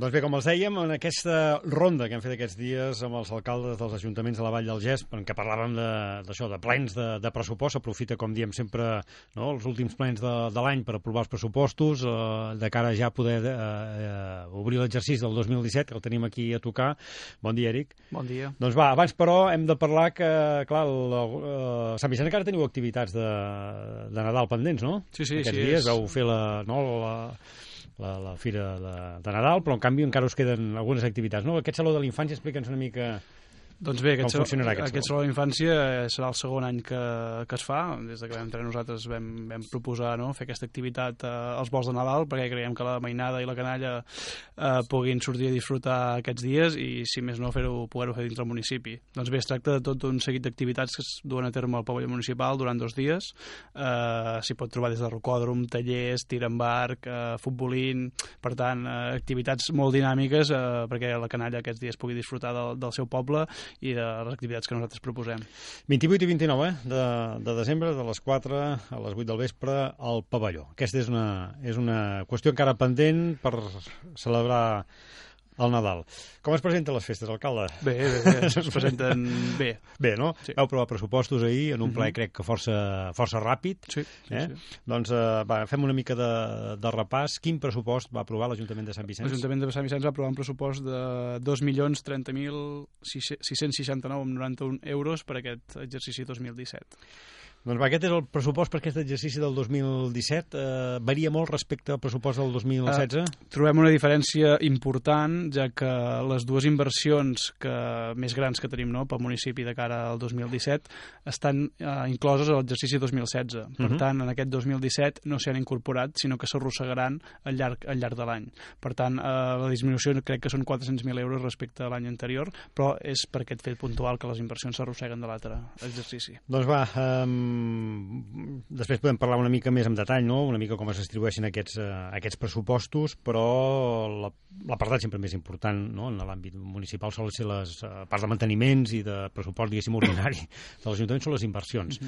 Doncs bé, com els dèiem, en aquesta ronda que hem fet aquests dies amb els alcaldes dels ajuntaments de la Vall del Gest, en què parlàvem d'això, de, de plens de, de pressupost, s'aprofita, com diem sempre, no, els últims plens de, de l'any per aprovar els pressupostos, eh, de cara ja a poder eh, eh, obrir l'exercici del 2017, que el tenim aquí a tocar. Bon dia, Eric. Bon dia. Doncs va, abans, però, hem de parlar que, clar, el, el, Sant Vicent encara teniu activitats de, de Nadal pendents, no? Sí, sí, Aquests sí, dies és- vau fer la, no, la, la, la fira de, de Nadal, però en canvi encara us queden algunes activitats, no? Aquest Saló de l'Infància, explica'ns una mica... Doncs bé, aquest, Com funcionarà aquest aquest saló? saló d'infància eh, serà el segon any que, que es fa. Des de que vam entrar nosaltres vam, vam proposar no, fer aquesta activitat eh, als vols de Nadal perquè creiem que la mainada i la canalla eh, puguin sortir a disfrutar aquests dies i, si més no, fer-ho poder-ho fer dintre el municipi. Doncs bé, es tracta de tot un seguit d'activitats que es duen a terme al pavelló municipal durant dos dies. Eh, S'hi pot trobar des de rocòdrom, tallers, tir amb arc, eh, futbolín... Per tant, eh, activitats molt dinàmiques eh, perquè la canalla aquests dies pugui disfrutar del, del seu poble i de les activitats que nosaltres proposem. 28 i 29 eh, de, de desembre, de les 4 a les 8 del vespre, al pavelló. Aquesta és una, és una qüestió encara pendent per celebrar el Nadal. Com es presenten les festes, alcalde? Bé, bé, bé es presenten bé. Bé, no? Sí. Vau aprovar pressupostos ahir en un ple, crec que força, força ràpid. Sí, sí, Eh? sí. Doncs eh, va, fem una mica de, de repàs. Quin pressupost va aprovar l'Ajuntament de Sant Vicenç? L'Ajuntament de Sant Vicenç va aprovar un pressupost de 2.030.669,91 euros per aquest exercici 2017. Doncs va, aquest és el pressupost per aquest exercici del 2017. Eh, varia molt respecte al pressupost del 2016? Trobem una diferència important, ja que les dues inversions que, més grans que tenim no, pel municipi de cara al 2017 estan eh, incloses a l'exercici 2016. Per Mhm. tant, en aquest 2017 no s'hi han incorporat, sinó que s'arrossegaran al llarg, al llarg de l'any. Per tant, eh, la disminució crec que són 400.000 euros respecte a l'any anterior, però és per aquest fet puntual que les inversions s'arrosseguen de l'altre exercici. Doncs va, um, després podem parlar una mica més en detall, no? una mica com es distribueixen aquests, uh, aquests pressupostos, però la- l'apartat sempre més important no? en l'àmbit municipal solen ser les uh, parts de manteniments i de pressupost, diguéssim, ordinari de l'Ajuntament són les inversions.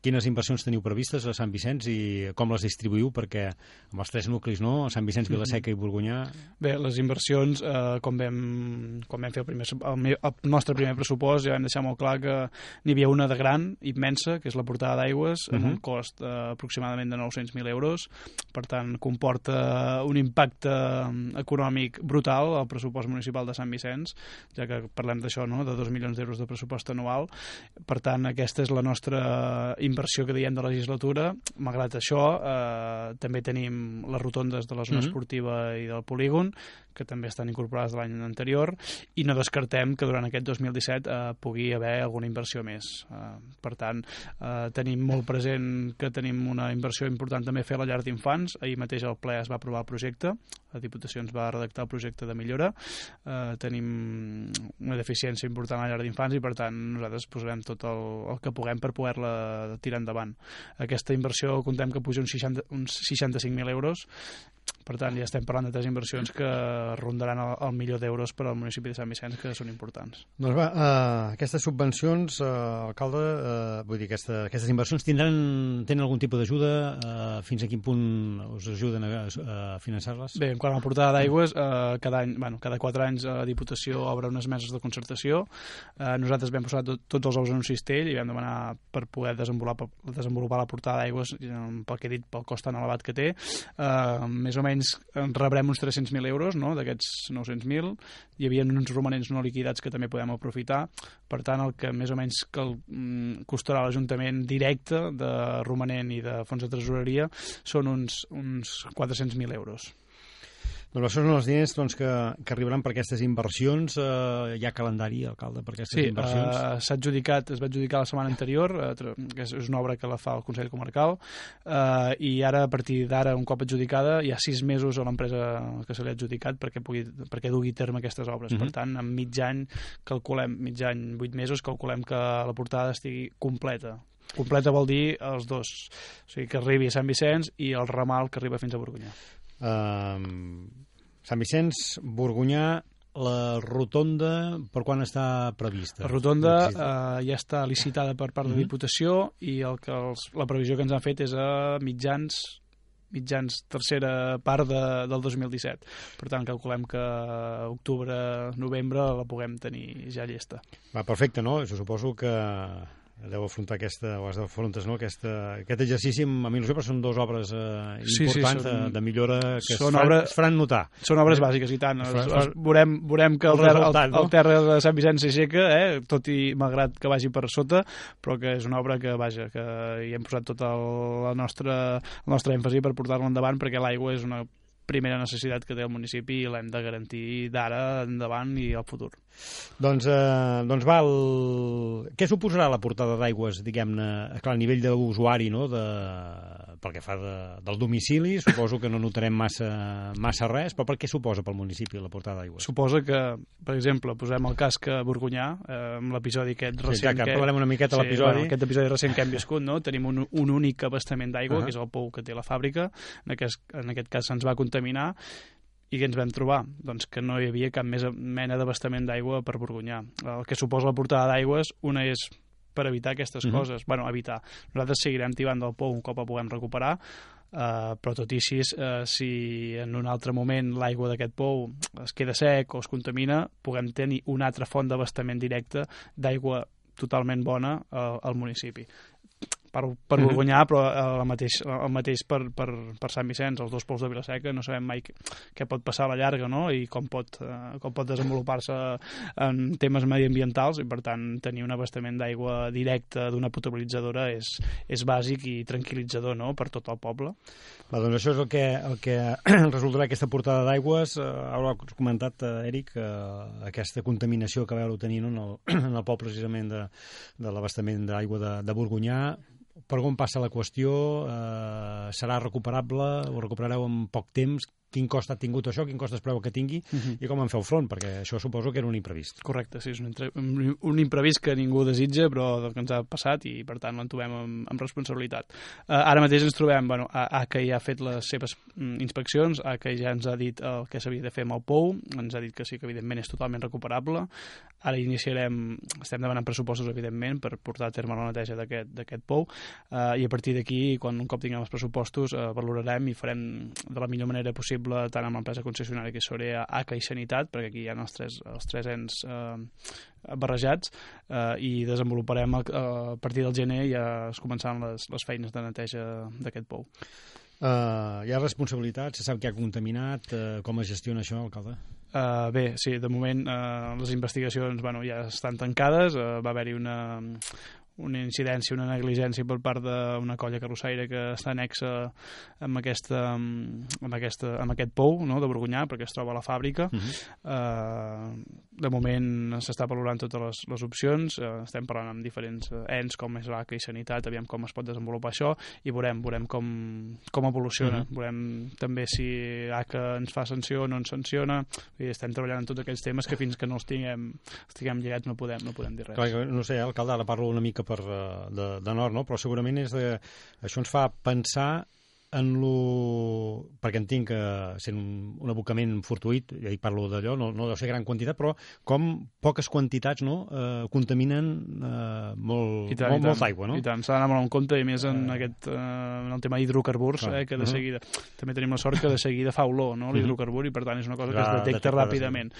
Quines inversions teniu previstes a Sant Vicenç i com les distribuïu? Perquè amb els tres nuclis, no? Sant Vicenç, Vilaseca i Borgunyà... Bé, les inversions, eh, com, vam, com vam fer el, primer, el, el nostre primer pressupost, ja vam deixar molt clar que n'hi havia una de gran, immensa, que és la portada d'aigües, amb Mhm. un cost eh, aproximadament de 900.000 euros. Per tant, comporta un impacte eh, econòmic brutal al pressupost municipal de Sant Vicenç, ja que parlem d'això, no?, de 2 milions d'euros de pressupost anual. Per tant, aquesta és la nostra inversió que diem de legislatura. Malgrat això, eh, també tenim les rotondes de la zona Mhm. esportiva i del polígon, que també estan incorporades de l'any anterior, i no descartem que durant aquest 2017 eh, pugui haver alguna inversió més. Eh, per tant, eh, tenim molt present que tenim una inversió important també a fer a la llar d'infants. Ahir mateix al ple es va aprovar el projecte, la Diputació ens va redactar el projecte de millora. Eh, tenim una deficiència important a la llar d'infants i, per tant, nosaltres posarem tot el, el que puguem per poder-la tirar endavant. Aquesta inversió contem que puja uns, 60, uns 65.000 euros per tant, ja estem parlant de tres inversions que rondaran el, el milió d'euros per al municipi de Sant Vicenç, que són importants. Doncs va, uh, aquestes subvencions, uh, alcalde, uh, vull dir, aquesta, aquestes inversions tindran, tenen algun tipus d'ajuda? Uh, fins a quin punt us ajuden a, a finançar-les? Bé, en quant a la portada d'aigües, eh, cada any, bueno, cada quatre anys la Diputació obre unes meses de concertació. Eh, nosaltres vam posar tot, tots els ous en un cistell i vam demanar per poder desenvolupar, desenvolupar la portada d'aigües, pel que he dit, pel cost tan elevat que té. Eh, més o menys en rebrem uns 300.000 euros no? d'aquests 900.000. Hi havia uns romanents no liquidats que també podem aprofitar. Per tant, el que més o menys que el, mm, costarà l'Ajuntament directe de romanent i de fons de tresoreria són uns, uns 400.000 euros. Doncs això són els diners doncs, que, que arribaran per aquestes inversions. Eh, hi ha calendari, alcalde, per aquestes sí, inversions? Sí, uh, s'ha adjudicat, es va adjudicar la setmana anterior, uh, que és, és una obra que la fa el Consell Comarcal, uh, i ara, a partir d'ara, un cop adjudicada, hi ha sis mesos a l'empresa que se li ha adjudicat perquè, pugui, perquè dugui terme aquestes obres. Uh -huh. Per mhm. tant, en mig any, calculem, mig any, vuit mesos, calculem que la portada estigui completa. Completa vol dir els dos, o sigui, que arribi a Sant Vicenç i el ramal que arriba fins a Borgunyà. Uh, Sant Vicenç, Borgunyà, la rotonda per quan està prevista? La rotonda eh, ja està licitada per part de la mhm. Diputació i el que els, la previsió que ens han fet és a mitjans mitjans tercera part de, del 2017. Per tant, calculem que octubre, novembre la puguem tenir ja llesta. Va, perfecte, no? Jo suposo que deu afrontar aquesta, o has d'afrontar no? aquesta, aquest exercici amb, amb il·lusió, però són dues obres eh, sí, importants sí, són, de, de millora que es, faran, obres, es faran notar. Són obres eh? bàsiques, i tant. Es, es, es, veurem, veurem que el, el, el, no? el terra de Sant Vicenç s'aixeca, eh? tot i malgrat que vagi per sota, però que és una obra que, vaja, que hi hem posat tot el, la nostra, el nostre èmfasi per portar-la endavant, perquè l'aigua és una primera necessitat que té el municipi i l'hem de garantir d'ara endavant i al futur. Doncs, eh, doncs va, el... què suposarà la portada d'aigües, diguem-ne, a nivell d'usuari, no?, de... pel que fa de... del domicili, suposo que no notarem massa, massa res, però per què suposa pel municipi la portada d'aigües? Suposa que, per exemple, posem el cas que Borgunyà, eh, amb l'episodi aquest recent... Sí, ja que, que parlem una miqueta sí, l'episodi. Bueno, aquest episodi recent que hem viscut, no?, tenim un, un únic abastament d'aigua, uh -huh. que és el pou que té la fàbrica, en aquest, en aquest cas se'ns va comptar contaminar i què ens vam trobar? Doncs que no hi havia cap més mena d'abastament d'aigua per Borgunyà. El que suposa la portada d'aigües, una és per evitar aquestes mm -hmm. coses. bueno, evitar. Nosaltres seguirem tibant del pou un cop el puguem recuperar, Uh, però tot i així, uh, si en un altre moment l'aigua d'aquest pou es queda sec o es contamina, puguem tenir una altra font d'abastament directe d'aigua totalment bona uh, al municipi per, per mm -hmm. Borgonyà, però el mateix, el mateix per, per, per Sant Vicenç, els dos pols de Vilaseca, no sabem mai què pot passar a la llarga no? i com pot, eh, com pot desenvolupar-se en temes mediambientals i per tant tenir un abastament d'aigua directe d'una potabilitzadora és, és bàsic i tranquil·litzador no? per tot el poble. Va, doncs això és el que, el que resultarà aquesta portada d'aigües. Eh, ara has comentat, eh, Eric, eh, aquesta contaminació que veu tenir no? en, el, en el poble precisament de, de l'abastament d'aigua de, de Borgunyà per on passa la qüestió? Eh, serà recuperable? Ho recuperareu en poc temps? Quin cost ha tingut això, quin cost es preveu que tingui uh mhm. -huh. i com en feu front, perquè això suposo que era un imprevist. Correcte, sí, és un, un, un imprevist que ningú desitja, però del que ens ha passat i, per tant, l'entomem amb, amb responsabilitat. Uh, ara mateix ens trobem, bueno, a, a que ja ha fet les seves mm, inspeccions, a que ja ens ha dit el que s'havia de fer amb el POU, ens ha dit que sí que, evidentment, és totalment recuperable. Ara iniciarem, estem demanant pressupostos, evidentment, per portar a terme la neteja d'aquest POU, uh, i a partir d'aquí, quan un cop tinguem els pressupostos, uh, valorarem i farem de la millor manera possible possible tant amb l'empresa concessionària que seria ACA i Sanitat, perquè aquí hi ha els tres, els tres ens eh, barrejats eh, i desenvoluparem a, a partir del gener ja es començaran les, les feines de neteja d'aquest pou. Uh, hi ha responsabilitat? Se sap qui ha contaminat? Uh, com es gestiona això, alcalde? Uh, bé, sí, de moment uh, les investigacions bueno, ja estan tancades, uh, va haver-hi una, una incidència, una negligència per part d'una colla carrossaire que està anexa amb, aquesta, amb, aquesta, amb aquest pou no, de Borgunyà, perquè es troba a la fàbrica. Uh -huh. uh, de moment s'està valorant totes les, les opcions, uh, estem parlant amb diferents ens, com és l'ACA i Sanitat, aviam com es pot desenvolupar això, i veurem, veurem com, com evoluciona. Uh -huh. Veurem també si ACA ens fa sanció o no ens sanciona. I estem treballant en tots aquells temes que fins que no els tinguem, els tinguem lligats no podem, no podem dir res. Clar, no sé, alcalde, ara parlo una mica per, eh, de, de nord, no? però segurament és de, això ens fa pensar en lo... perquè entenc que sent un, un abocament fortuït, ja hi parlo d'allò, no, no deu ser gran quantitat, però com poques quantitats no, eh, contaminen eh, molt, tant, molt, molt d'aigua, no? I tant, s'ha d'anar molt en compte, i més en, uh, aquest, eh, en el tema hidrocarburs, eh, que de uh -huh. seguida... També tenim la sort que de seguida fa olor, no?, l'hidrocarbur, uh -huh. i per tant és una cosa que es detecta ràpidament.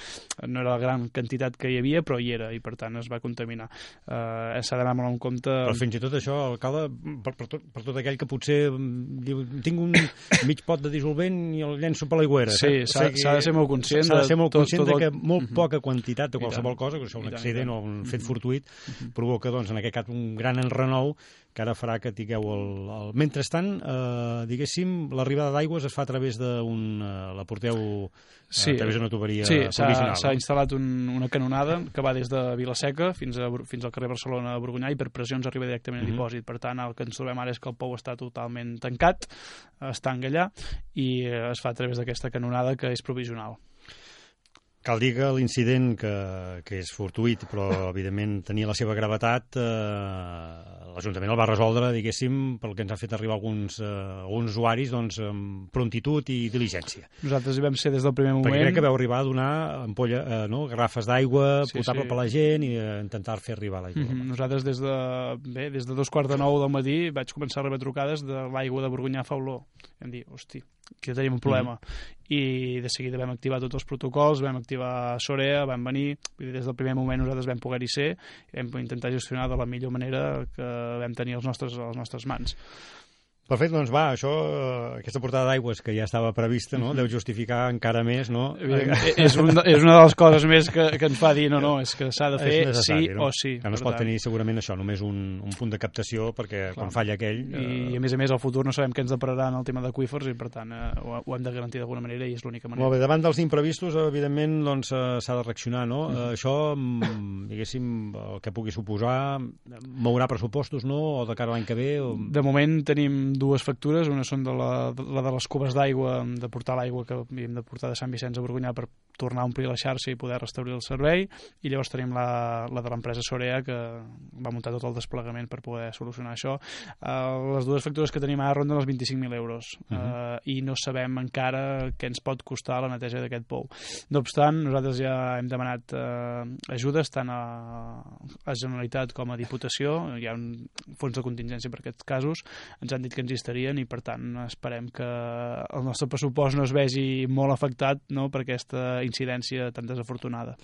No era la gran quantitat que hi havia, però hi era, i per tant es va contaminar. Eh, s'ha d'anar molt en compte... Però fins i tot això, alcalde, per, per, tot, per tot aquell que potser mm, diu tinc un mig pot de dissolvent i el llenço per l'aigüera. Sí, s'ha o sigui, de ser molt conscient. S'ha de ser molt conscient tot, tot de que molt uh mhm. -huh. poca quantitat de qualsevol cosa, que això un accident o un fet fortuït, uh mhm. provoca, doncs, en aquest cas, un gran enrenou que ara farà que tingueu el... el... Mentrestant, eh, diguéssim, l'arribada d'aigües es fa a través d'un... Eh, la porteu sí, a través d'una tuberia sí, provisional. Sí, s'ha instal·lat un, una canonada que va des de Vilaseca fins, a, fins al carrer Barcelona a Borgunyà i per pressions arriba directament a dipòsit. Mm -hmm. Per tant, el que ens trobem ara és que el pou està totalment tancat, està allà i eh, es fa a través d'aquesta canonada que és provisional. Cal dir que l'incident, que, que és fortuït, però evidentment tenia la seva gravetat, eh, l'Ajuntament el va resoldre, diguéssim, pel que ens ha fet arribar alguns, eh, alguns usuaris, doncs, amb prontitud i diligència. Nosaltres hi vam ser des del primer moment. Perquè crec que vau arribar a donar ampolla, eh, no, garrafes d'aigua sí, potable sí. per la gent i eh, intentar fer arribar l'aigua. Mm -hmm. Nosaltres des de, bé, des de dos quarts de nou del matí vaig començar a rebre trucades de l'aigua de Borgunyà fa olor. I em dir, hosti, que tenim un problema. Mm. I de seguida vam activar tots els protocols, vam activar Sorea, vam venir, i des del primer moment nosaltres vam poder-hi ser, i vam intentar gestionar de la millor manera que vam tenir als nostres, a les nostres mans. Perfecte, doncs va, això, eh, aquesta portada d'aigües que ja estava prevista, no? deu justificar encara més, no? és, un, és una de les coses més que, que ens fa dir, no, no, és que s'ha de fer sí no? o sí. Que no es pot tant. tenir segurament això, només un, un punt de captació, perquè Clar. quan falla aquell... I, eh... I a més a més, al futur no sabem què ens depararà en el tema d'aquífers i per tant eh, ho, ho hem de garantir d'alguna manera i és l'única manera. Molt bé, davant dels imprevistos, evidentment, doncs eh, s'ha de reaccionar, no? Mm. Uh, això, mm, diguéssim, el que pugui suposar, mourà pressupostos, no?, o de cara a l'any que ve? O... De moment tenim dues factures, una són de la, de, la de les cubes d'aigua, de portar l'aigua que havíem de portar de Sant Vicenç a Borgunyà per tornar a omplir la xarxa i poder restablir el servei, i llavors tenim la, la de l'empresa Sorea, que va muntar tot el desplegament per poder solucionar això. Uh, les dues factures que tenim ara ronden els 25.000 euros, uh -huh. uh, i no sabem encara què ens pot costar la neteja d'aquest pou. No obstant, nosaltres ja hem demanat uh, ajudes tant a, a Generalitat com a Diputació, hi ha un fons de contingència per aquests casos, ens han dit que ens hi estarien i per tant esperem que el nostre pressupost no es vegi molt afectat no, per aquesta incidència tan desafortunada.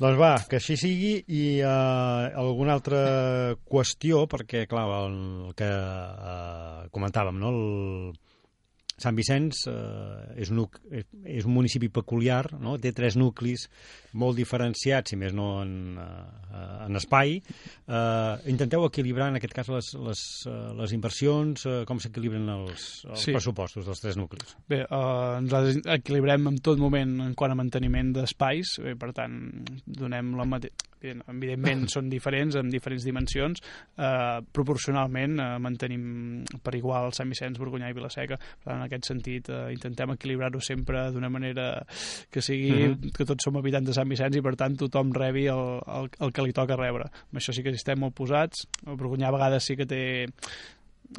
Doncs va, que així sigui i uh, alguna altra qüestió, perquè clar, el, el que uh, comentàvem, no? el, Sant Vicenç eh, és, un, és un municipi peculiar, no? té tres nuclis molt diferenciats, si més no en, eh, en espai. Eh, intenteu equilibrar, en aquest cas, les, les, eh, les inversions, eh, com s'equilibren els, els sí. pressupostos dels tres nuclis? Bé, eh, nosaltres equilibrem en tot moment en quant a manteniment d'espais, per tant, donem la mateixa evidentment són diferents, amb diferents dimensions, eh, proporcionalment eh, mantenim per igual Sant Vicenç, Borgunyà i Vilaseca, per tant, aquest sentit eh, intentem equilibrar-ho sempre d'una manera que sigui uh mhm. -huh. que tots som habitants de Sant Vicenç i per tant tothom rebi el, el, el que li toca rebre. Amb això sí que estem molt posats. El Borgunyà a vegades sí que té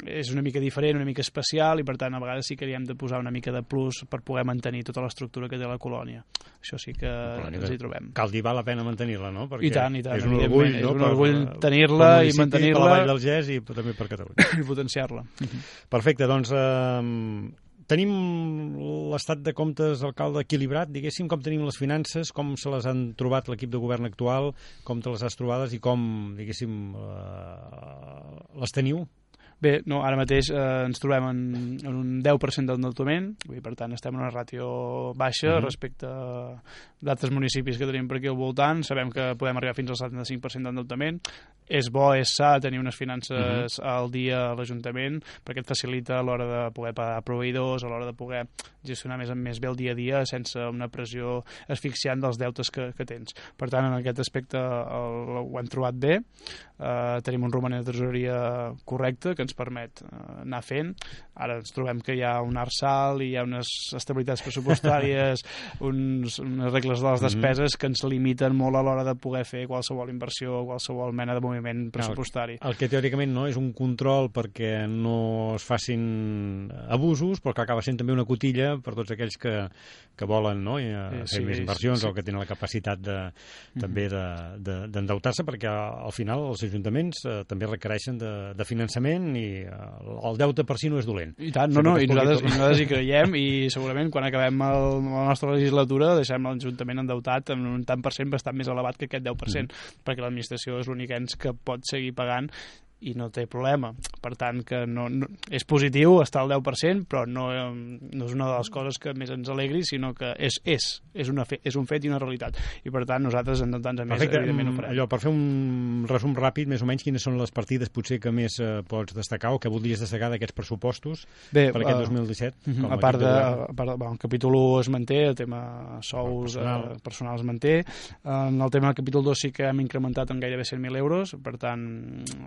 és una mica diferent, una mica especial i per tant a vegades sí que hi hem de posar una mica de plus per poder mantenir tota l'estructura que té la colònia. Això sí que ens hi trobem. Cal dir, val la pena mantenir-la, no? Perquè I tant, i tant. És un orgull, no? És un orgull tenir-la i mantenir-la. Per la Vall del Gès i també per Catalunya. I potenciar-la. Perfecte, doncs eh, tenim l'estat de comptes, alcalde, equilibrat, diguéssim, com tenim les finances, com se les han trobat l'equip de govern actual, com te les has trobades i com, diguéssim, eh, les teniu? Bé, no, ara mateix eh, ens trobem en, en un 10% d'endeutament, per tant estem en una ràtio baixa uh mhm. -huh. respecte d'altres municipis que tenim per aquí al voltant. Sabem que podem arribar fins al 75% d'endeutament. És bo, és sa tenir unes finances uh mhm. -huh. al dia a l'Ajuntament perquè et facilita a l'hora de poder pagar proveïdors, a l'hora de poder gestionar més, més bé el dia a dia sense una pressió asfixiant dels deutes que, que tens. Per tant, en aquest aspecte el, ho hem trobat bé. Uh, tenim un romanent de tresoreria correcte que ens ens permet eh, anar fent. Ara ens trobem que hi ha un arsal, hi ha unes estabilitats pressupostàries, uns, unes regles de les mhm. despeses mm -hmm. que ens limiten molt a l'hora de poder fer qualsevol inversió o qualsevol mena de moviment pressupostari. El, el que teòricament no és un control perquè no es facin abusos, però que acaba sent també una cotilla per tots aquells que, que volen no? I, eh, fer sí, més inversions sí. o que tenen la capacitat de, mm -hmm. també d'endeutar-se, de, de, perquè al final els ajuntaments eh, també requereixen de, de finançament i eh, el deute per si no és dolent. I tant, no, no, i nosaltres, i nosaltres hi creiem i segurament quan acabem el, la nostra legislatura deixem l'Ajuntament endeutat en un tant per cent bastant més elevat que aquest 10%, mm. perquè l'administració és l'únic ens que pot seguir pagant i no té problema. Per tant, que no, no, és positiu estar al 10%, però no, no és una de les coses que més ens alegri, sinó que és, és, és, una fe, és un fet i una realitat. I per tant, nosaltres en tants a més, Perfecte. evidentment, ho Mm, farem. Allò, per fer un resum ràpid, més o menys, quines són les partides potser que més eh, pots destacar o que voldries destacar d'aquests pressupostos Bé, per aquest eh, 2017? Mhm, com A part de, a part de bueno, el capítol 1 es manté, el tema sous El personal. personal, eh, personal es manté. En el tema del capítol 2 sí que hem incrementat en gairebé 100.000 euros, per tant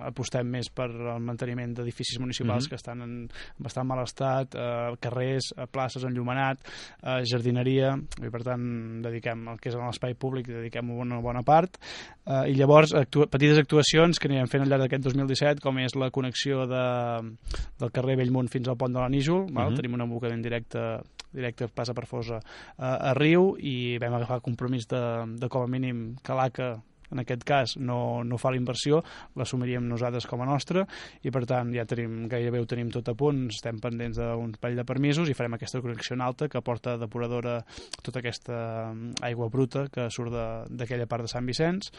apostem més per el manteniment d'edificis municipals Mhm. que estan en bastant mal estat, eh, carrers, eh, places enllumenat, eh, jardineria, i per tant dediquem el que és l'espai públic, dediquem una bona part, eh, i llavors actua petites actuacions que anirem fent al llarg d'aquest 2017, com és la connexió de, del carrer Bellmunt fins al pont de la Níjol, val? Mhm. tenim un abocament directe directe passa per Fosa a, a Riu i vam agafar compromís de, de com a mínim que l'ACA en aquest cas no, no fa la inversió, l'assumiríem nosaltres com a nostra i per tant ja tenim, gairebé ho tenim tot a punt, estem pendents d'un parell de permisos i farem aquesta connexió en alta que porta depuradora tota aquesta mm, aigua bruta que surt de- d'aquella part de Sant Vicenç.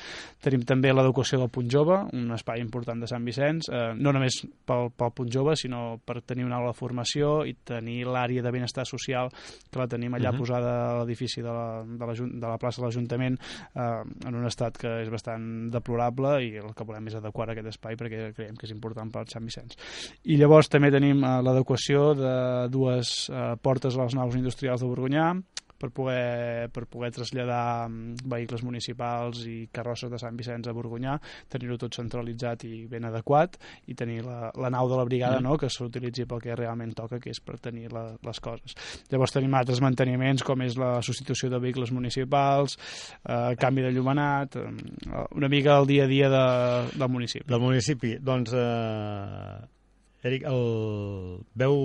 Tenim també l'adequació del Punt Jove, un espai important de Sant Vicenç, eh, no només pel, pel Punt Jove, sinó per tenir una aula de formació i tenir l'àrea de benestar social que la tenim allà Mhm. posada a l'edifici de, la, de, la, de la plaça de l'Ajuntament eh, en un estat que és bastant deplorable i el que volem és adequar aquest espai perquè creiem que és important per Sant Vicenç. I llavors també tenim eh, l'adequació de dues eh, portes a les naus industrials de Borgonyà per poder, per poder traslladar mm, vehicles municipals i carrosses de Sant Vicenç a Borgonyà, tenir-ho tot centralitzat i ben adequat i tenir la, la nau de la brigada Mm. no? que s'utilitzi pel que realment toca, que és per tenir la, les coses. Llavors tenim altres manteniments com és la substitució de vehicles municipals, eh, canvi de llumenat, eh, una mica el dia a dia de, del municipi. Del municipi. Doncs, eh, Eric, el... veu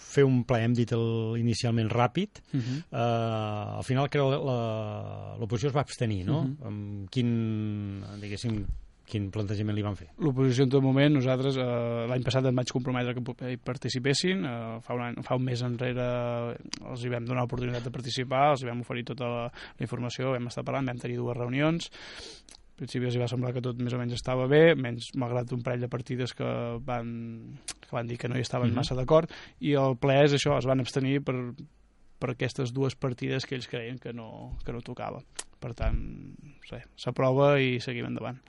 fer un ple, hem dit el, inicialment ràpid, Uh -huh. eh, al final que la- la- l'oposició es va abstenir, no? Mhm. Amb quin, diguéssim, quin plantejament li van fer? L'oposició en tot moment, nosaltres eh, l'any passat em vaig comprometre que hi participessin, eh, fa, un any, fa un mes enrere els hi vam donar l'oportunitat de participar, els hi vam oferir tota la, la informació, vam estar parlant, vam tenir dues reunions, principi els va semblar que tot més o menys estava bé, menys malgrat un parell de partides que van, que van dir que no hi estaven Mhm. massa d'acord, i el ple és això, es van abstenir per, per aquestes dues partides que ells creien que no, que no tocava. Per tant, s'aprova i seguim endavant.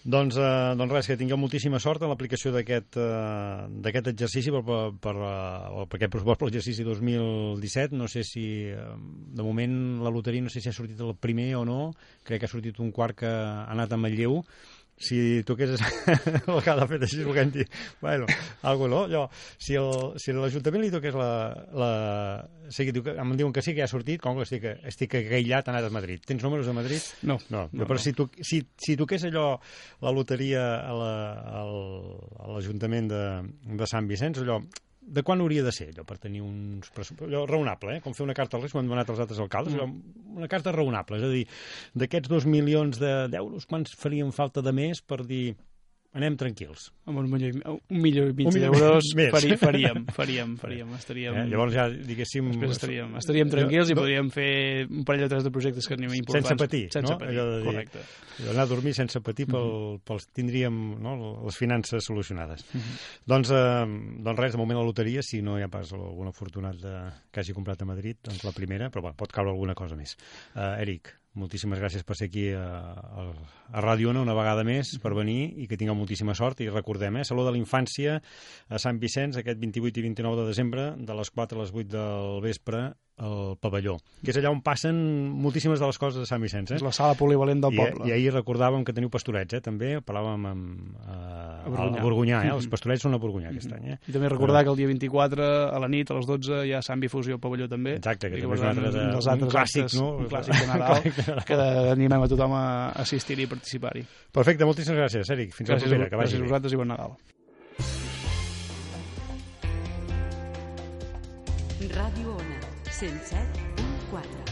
Doncs, eh, doncs res, que tingueu moltíssima sort en l'aplicació d'aquest eh, exercici per, per, per, eh, per aquest pressupost per l'exercici 2017. No sé si, eh, de moment, la loteria no sé si ha sortit el primer o no. Crec que ha sortit un quart que ha anat a Manlleu. Si toqués el que ha fet així, volem dir, bueno, algo no, allò, si, el, si l'Ajuntament li toqués la... la sí, que diu que, em diuen que sí que ja ha sortit, com que estic, estic aïllat, ha anat a Madrid. Tens números de Madrid? No, No, no, però no. si, tu, si, si toqués allò, la loteria a la- al- a l'Ajuntament de, de Sant Vicenç, allò, de quan hauria de ser allò per tenir uns pressupostos, allò raonable, eh? com fer una carta als Reis, han donat els altres alcaldes, Mm. allò, una carta raonable, és a dir, d'aquests dos milions de- d'euros, quants farien falta de més per dir anem tranquils? amb un milió, i- un milió i mig d'euros més. fari, faríem, faríem, faríem, estaríem... Eh? Llavors ja, diguéssim... Estaríem, estaríem tranquils i no, podríem fer un parell o tres de projectes que anem importants. Sense patir, sense no? patir, Allò de dir- correcte. anar a dormir sense patir pel, Mhm. pels tindríem no, les finances solucionades. Mhm. Doncs, eh, doncs res, de moment la loteria, si no hi ha pas algun afortunat de, que hagi comprat a Madrid, doncs la primera, però bueno, pot caure alguna cosa més. Uh, Eric, moltíssimes gràcies per ser aquí a, a, a Ràdio Ona una vegada més, per venir, i que tingueu moltíssima sort, i recordem, eh, Saló de la Infància a Sant Vicenç, aquest 28 i 29 de desembre, de les 4 a les 8 del vespre, al pavelló, que és allà on passen moltíssimes de les coses de Sant Vicenç. Eh? És la sala polivalent del I, poble. I ahir recordàvem que teniu pastorets, eh, també, parlàvem amb, uh, a, Borgonyà. a Borgonyà, eh? els Mhm. pastorets són a Borgonyà aquest Mhm. any. Eh? I també recordar que el dia 24, a la nit, a les 12, hi ha Sant Bifusió al pavelló també. Exacte, que I també és un altre de, un dels un altres clàssic, actes, no? un clàssic de Nadal, que animem a tothom a assistir-hi i participar-hi. Perfecte, moltíssimes gràcies, Eric. Fins a la Gràcies, propera, que vagi gràcies a vosaltres i bon Nadal. Ràdio Ona, 107.4.